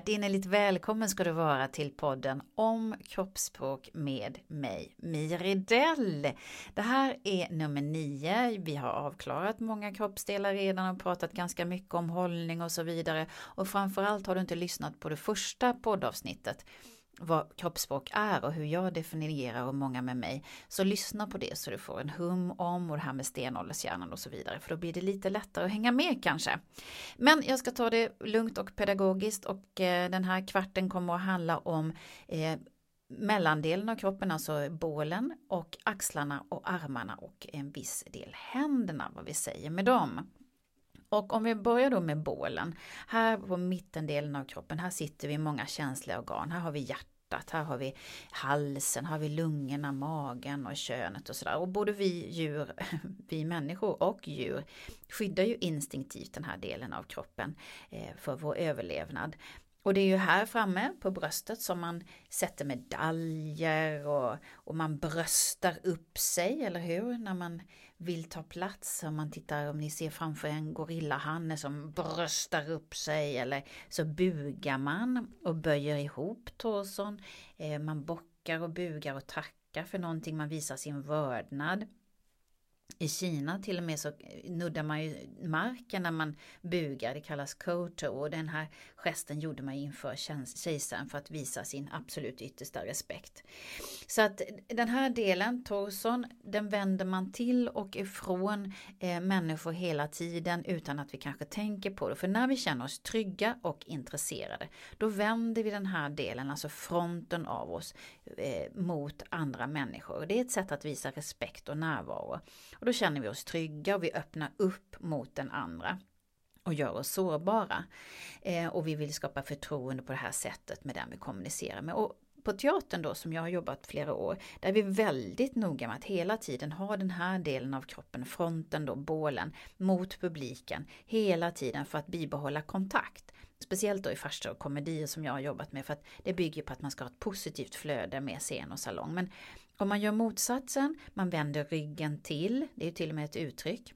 Hjärtinnerligt välkommen ska du vara till podden om kroppsspråk med mig, Miridell. Det här är nummer nio. Vi har avklarat många kroppsdelar redan och pratat ganska mycket om hållning och så vidare. Och framförallt har du inte lyssnat på det första poddavsnittet vad kroppsspråk är och hur jag definierar och många med mig. Så lyssna på det så du får en hum om och det här med stenåldershjärnan och så vidare. För då blir det lite lättare att hänga med kanske. Men jag ska ta det lugnt och pedagogiskt och eh, den här kvarten kommer att handla om eh, mellandelen av kroppen, alltså bålen och axlarna och armarna och en viss del händerna, vad vi säger med dem. Och om vi börjar då med bålen. Här på mittendelen av kroppen, här sitter vi många känsliga organ. Här har vi hjärtat, här har vi halsen, här har vi lungorna, magen och könet och sådär. Och både vi djur, vi människor och djur skyddar ju instinktivt den här delen av kroppen eh, för vår överlevnad. Och det är ju här framme på bröstet som man sätter medaljer och, och man bröstar upp sig, eller hur? När man vill ta plats. Om man tittar, om ni ser framför en gorillahanne som bröstar upp sig eller så bugar man och böjer ihop torson. Eh, man bockar och bugar och tackar för någonting, man visar sin vördnad. I Kina till och med så nuddar man ju marken när man bugar, det kallas koto och den här gesten gjorde man inför kejsaren för att visa sin absolut yttersta respekt. Så att den här delen, torson, den vänder man till och ifrån eh, människor hela tiden utan att vi kanske tänker på det. För när vi känner oss trygga och intresserade, då vänder vi den här delen, alltså fronten av oss, eh, mot andra människor. Det är ett sätt att visa respekt och närvaro. Och då känner vi oss trygga och vi öppnar upp mot den andra och gör oss sårbara. Eh, och vi vill skapa förtroende på det här sättet med den vi kommunicerar med. Och på teatern då som jag har jobbat flera år, där är vi väldigt noga med att hela tiden ha den här delen av kroppen, fronten då, bålen, mot publiken hela tiden för att bibehålla kontakt. Speciellt då i farser och komedier som jag har jobbat med för att det bygger på att man ska ha ett positivt flöde med scen och salong. Men om man gör motsatsen, man vänder ryggen till, det är till och med ett uttryck,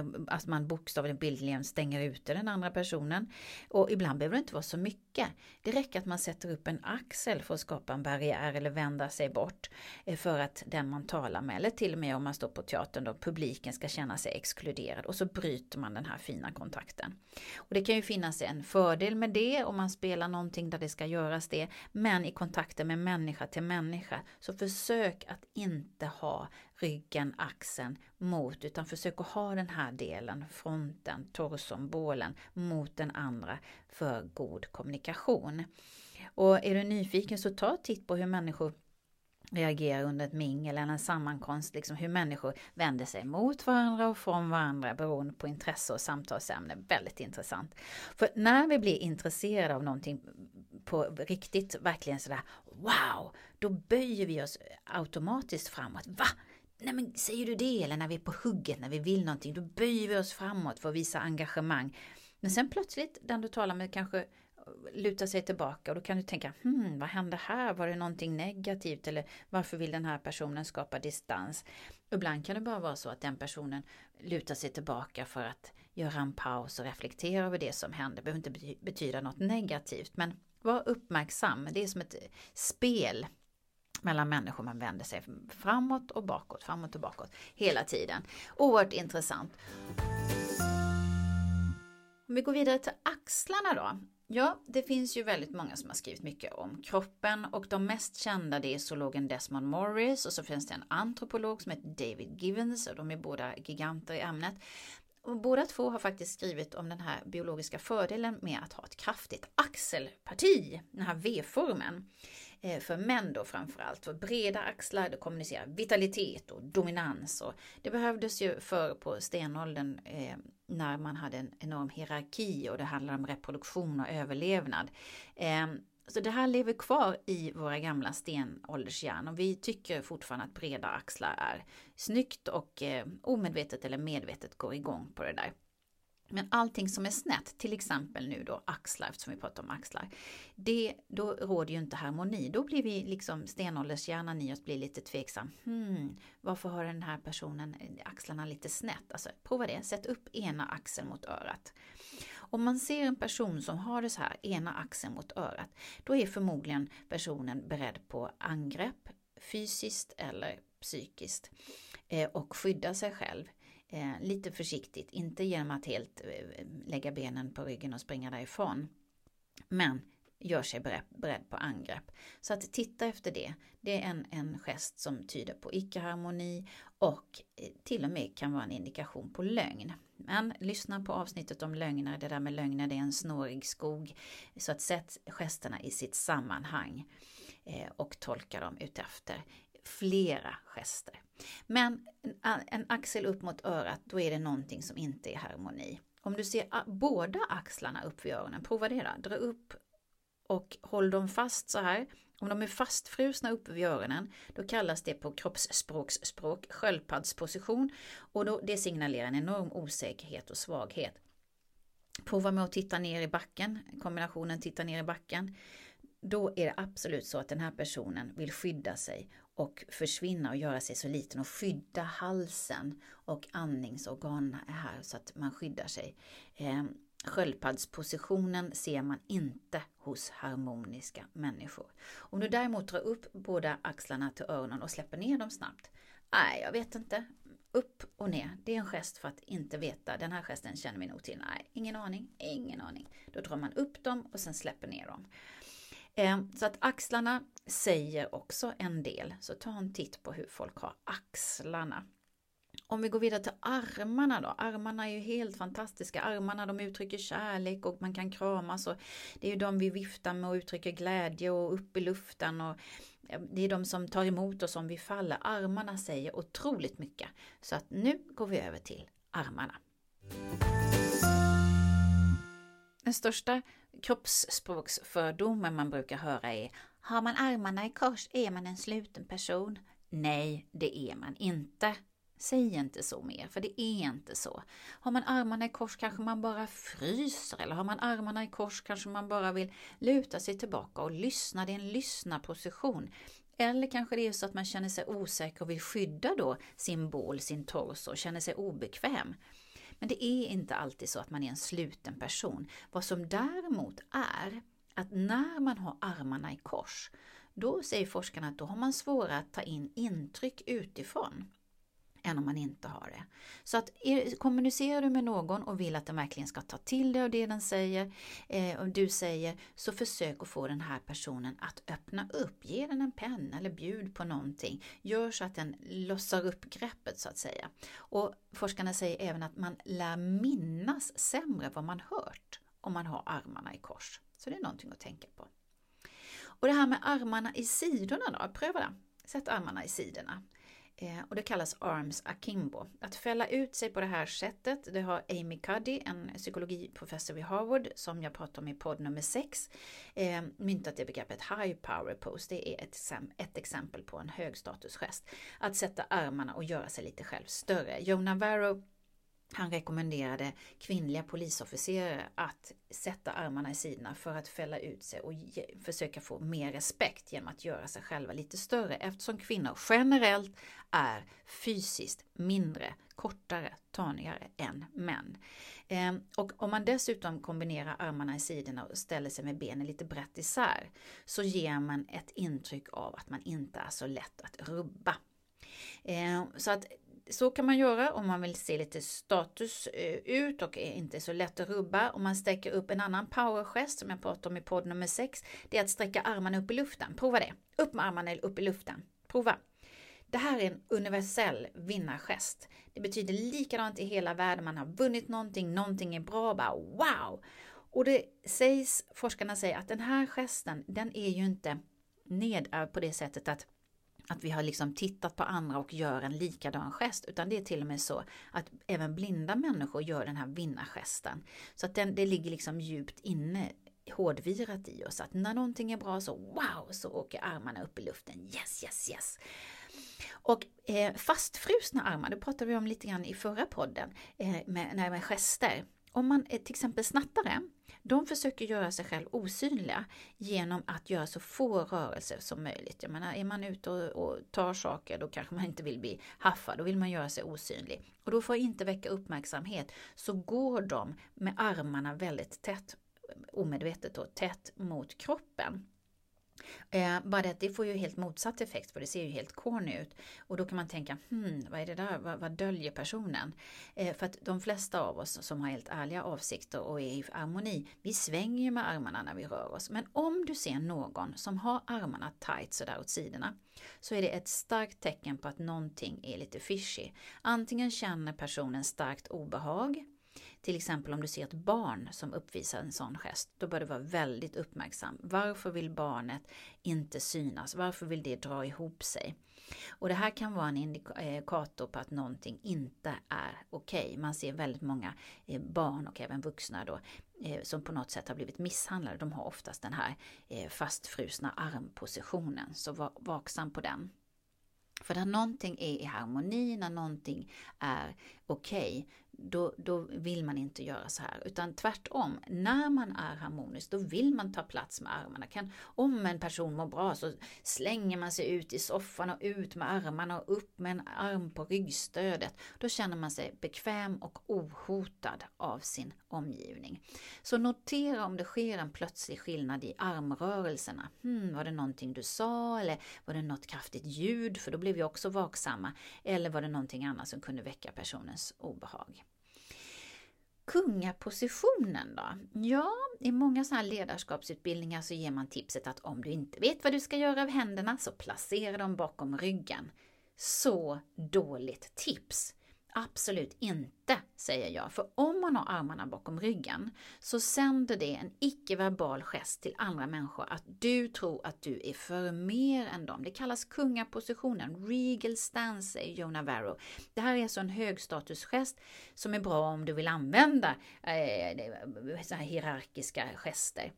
att alltså man bokstavligen bildligen stänger ute den andra personen. Och ibland behöver det inte vara så mycket. Det räcker att man sätter upp en axel för att skapa en barriär eller vända sig bort eh, för att den man talar med, eller till och med om man står på teatern då publiken ska känna sig exkluderad och så bryter man den här fina kontakten. Och Det kan ju finnas en fördel med det om man spelar någonting där det ska göras det, men i kontakten med människa till människa så försök att inte ha ryggen, axeln mot, utan försök att ha den här delen, fronten, torson, bålen mot den andra för god kommunikation. Och är du nyfiken så ta titt på hur människor reagerar under ett mingel eller en sammankomst, liksom hur människor vänder sig mot varandra och från varandra beroende på intresse och samtalsämne. Väldigt intressant. För när vi blir intresserade av någonting på riktigt, verkligen sådär wow, då böjer vi oss automatiskt framåt. Va? Nej men säger du det? Eller när vi är på hugget, när vi vill någonting, då böjer vi oss framåt för att visa engagemang. Men sen plötsligt, den du talar med kanske lutar sig tillbaka och då kan du tänka, hmm, vad hände här? Var det någonting negativt? Eller varför vill den här personen skapa distans? Ibland kan det bara vara så att den personen lutar sig tillbaka för att göra en paus och reflektera över det som hände. Det behöver inte betyda något negativt, men var uppmärksam. Det är som ett spel mellan människor. Man vänder sig framåt och bakåt, framåt och bakåt hela tiden. Oerhört intressant. Om vi går vidare till axlarna då. Ja, det finns ju väldigt många som har skrivit mycket om kroppen och de mest kända det är zoologen Desmond Morris och så finns det en antropolog som heter David Givens och de är båda giganter i ämnet. Och båda två har faktiskt skrivit om den här biologiska fördelen med att ha ett kraftigt axelparti, den här V-formen. Eh, för män då framförallt. För breda axlar, det kommunicerar vitalitet och dominans. Och det behövdes ju förr på stenåldern eh, när man hade en enorm hierarki och det handlade om reproduktion och överlevnad. Eh, så det här lever kvar i våra gamla stenåldershjärnor. Vi tycker fortfarande att breda axlar är snyggt och eh, omedvetet eller medvetet går igång på det där. Men allting som är snett, till exempel nu då axlar, eftersom vi pratar om axlar, det, då råder ju inte harmoni. Då blir vi liksom stenåldershjärnan i oss blir lite tveksam. Hmm, varför har den här personen eh, axlarna lite snett? Alltså prova det, sätt upp ena axeln mot örat. Om man ser en person som har det så här, ena axeln mot örat, då är förmodligen personen beredd på angrepp, fysiskt eller psykiskt, eh, och skydda sig själv. Eh, lite försiktigt, inte genom att helt eh, lägga benen på ryggen och springa därifrån. Men gör sig beredd på angrepp. Så att titta efter det, det är en, en gest som tyder på icke-harmoni och eh, till och med kan vara en indikation på lögn. Men lyssna på avsnittet om lögner, det där med lögner det är en snårig skog. Så att sätt gesterna i sitt sammanhang eh, och tolka dem utefter flera gester. Men en, axel upp mot örat, då är det någonting som inte är harmoni. Om du ser båda axlarna upp vid öronen, prova det då. Dra upp och håll dem fast så här. Om de är fastfrusna uppe vid öronen, då kallas det på kroppsspråksspråk sköldpaddsposition och då, det signalerar en enorm osäkerhet och svaghet. Prova med att titta ner i backen, kombinationen titta ner i backen. Då är det absolut så att den här personen vill skydda sig och försvinna och göra sig så liten och skydda halsen och andningsorganen här så att man skyddar sig. Eh, Sköldpaddspositionen ser man inte hos harmoniska människor. Om du däremot drar upp båda axlarna till öronen och släpper ner dem snabbt. Nej, jag vet inte. Upp och ner, det är en gest för att inte veta. Den här gesten känner vi nog till. Nej, ingen aning, ingen aning. Då drar man upp dem och sen släpper ner dem. Ehm, så att axlarna säger också en del. Så ta en titt på hur folk har axlarna. Om vi går vidare till armarna då. Armarna är ju helt fantastiska. Armarna de uttrycker kärlek och man kan kramas. Och det är ju de vi viftar med och uttrycker glädje och upp i luften. Och ehm, det är de som tar emot oss om vi faller. Armarna säger otroligt mycket. Så att nu går vi över till armarna. Den största kroppsspråksfördomen man brukar höra är Har man armarna i kors är man en sluten person. Nej, det är man inte. Säg inte så mer, för det är inte så. Har man armarna i kors kanske man bara fryser, eller har man armarna i kors kanske man bara vill luta sig tillbaka och lyssna. Det är en lyssnarposition. Eller kanske det är så att man känner sig osäker och vill skydda då sin bål, sin torso, och känner sig obekväm. Men det är inte alltid så att man är en sluten person. Vad som däremot är att när man har armarna i kors, då säger forskarna att då har man svårare att ta in intryck utifrån än om man inte har det. Så att kommunicerar du med någon och vill att den verkligen ska ta till dig av det den säger, eh, och du säger, så försök att få den här personen att öppna upp. Ge den en penna eller bjud på någonting. Gör så att den lossar upp greppet så att säga. Och forskarna säger även att man lär minnas sämre vad man hört om man har armarna i kors. Så det är någonting att tänka på. Och det här med armarna i sidorna då, pröva det. Sätt armarna i sidorna. Eh, och det kallas arms akimbo. Att fälla ut sig på det här sättet, det har Amy Cuddy, en psykologiprofessor vid Harvard, som jag pratade om i podd nummer 6, eh, myntat det begreppet high power pose. Det är ett, ett exempel på en högstatusgest. Att sätta armarna och göra sig lite själv större. Joe Navarro han rekommenderade kvinnliga polisofficerare att sätta armarna i sidorna för att fälla ut sig och ge, försöka få mer respekt genom att göra sig själva lite större eftersom kvinnor generellt är fysiskt mindre, kortare, tanigare än män. Ehm, och om man dessutom kombinerar armarna i sidorna och ställer sig med benen lite brett isär så ger man ett intryck av att man inte är så lätt att rubba. Ehm, så att så kan man göra om man vill se lite status eh, ut och är inte så lätt att rubba. Om man sträcker upp en annan powergest som jag pratade om i podd nummer 6. Det är att sträcka armarna upp i luften. Prova det. Upp med armarna upp i luften. Prova. Det här är en universell vinnargest. Det betyder likadant i hela världen. Man har vunnit någonting, någonting är bra, bara wow! Och det sägs, forskarna säger att den här gesten, den är ju inte nedärvd på det sättet att att vi har liksom tittat på andra och gör en likadan gest, utan det är till och med så att även blinda människor gör den här vinnargesten. Så att den, det ligger liksom djupt inne hårdvirat i oss att när någonting är bra så wow så åker armarna upp i luften. Yes, yes, yes. Och eh, fastfrusna armar, det pratade vi om lite grann i förra podden eh, med, med gester om man är till exempel snattare, de försöker göra sig själv osynliga genom att göra så få rörelser som möjligt. Jag menar, är man ute och, och tar saker då kanske man inte vill bli haffad, då vill man göra sig osynlig. Och då får jag inte väcka uppmärksamhet så går de med armarna väldigt tätt, omedvetet då, tätt mot kroppen. Eh, bara det att det får ju helt motsatt effekt för det ser ju helt corny ut. Och då kan man tänka, hmm, vad är det där, vad, vad döljer personen? Eh, för att de flesta av oss som har helt ärliga avsikter och är i harmoni, vi svänger ju med armarna när vi rör oss. Men om du ser någon som har armarna tight sådär åt sidorna, så är det ett starkt tecken på att någonting är lite fishy. Antingen känner personen starkt obehag, till exempel om du ser ett barn som uppvisar en sån gest, då bör du vara väldigt uppmärksam. Varför vill barnet inte synas? Varför vill det dra ihop sig? Och det här kan vara en indikator eh, på att någonting inte är okej. Okay. Man ser väldigt många eh, barn och även vuxna då eh, som på något sätt har blivit misshandlade. De har oftast den här fastfrusna armpositionen, så var vaksam på den. För när någonting är i harmoni, när någonting är okej, okay, då, då vill man inte göra så här. Utan tvärtom, när man är harmonisk då vill man ta plats med armarna. Kan, om en person mår bra så slänger man sig ut i soffan och ut med armarna och upp med en arm på ryggstödet. Då känner man sig bekväm och ohotad av sin omgivning. Så notera om det sker en plötslig skillnad i armrörelserna. Hmm, var det någonting du sa eller var det något kraftigt ljud? För då blev vi också vaksamma. Eller var det någonting annat som kunde väcka personens obehag? Kungapositionen då? Ja, i många sådana här ledarskapsutbildningar så ger man tipset att om du inte vet vad du ska göra av händerna så placera dem bakom ryggen. Så dåligt tips! Absolut inte, säger jag. För om man har armarna bakom ryggen så sänder det en icke-verbal gest till andra människor att du tror att du är för mer än dem. Det kallas kungapositionen, regal stance, säger Joe Navarro. Det här är alltså en högstatusgest som är bra om du vill använda eh, så här hierarkiska gester.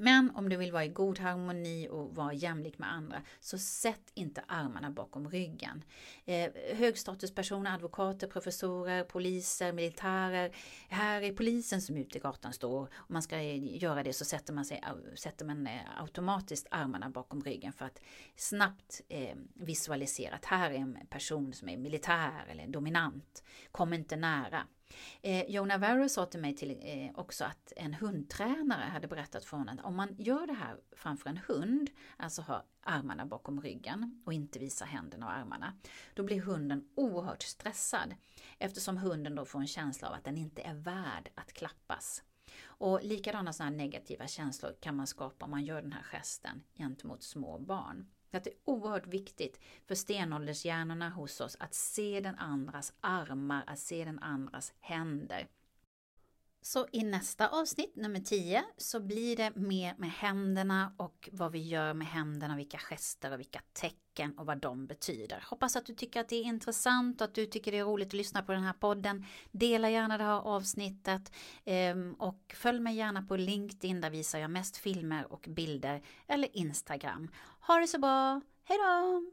Men om du vill vara i god harmoni och vara jämlik med andra, så sätt inte armarna bakom ryggen. Eh, högstatuspersoner, advokater, professorer, poliser, militärer. Här är polisen som ute i gatan står. Om man ska göra det så sätter man, sig, sätter man eh, automatiskt armarna bakom ryggen för att snabbt eh, visualisera att här är en person som är militär eller dominant. Kom inte nära. Eh, Joe Navarro sa till mig till, eh, också att en hundtränare hade berättat för honom att om man gör det här framför en hund, alltså har armarna bakom ryggen och inte visar händerna och armarna, då blir hunden oerhört stressad eftersom hunden då får en känsla av att den inte är värd att klappas. Och likadana sådana negativa känslor kan man skapa om man gör den här gesten gentemot små barn. Att det är oerhört viktigt för stenåldershjärnorna hos oss att se den andras armar, att se den andras händer. Så i nästa avsnitt, nummer 10, så blir det mer med händerna och vad vi gör med händerna, vilka gester och vilka tecken och vad de betyder. Hoppas att du tycker att det är intressant och att du tycker det är roligt att lyssna på den här podden. Dela gärna det här avsnittet ehm, och följ mig gärna på LinkedIn, där visar jag mest filmer och bilder, eller Instagram. Ha det så bra, hej då!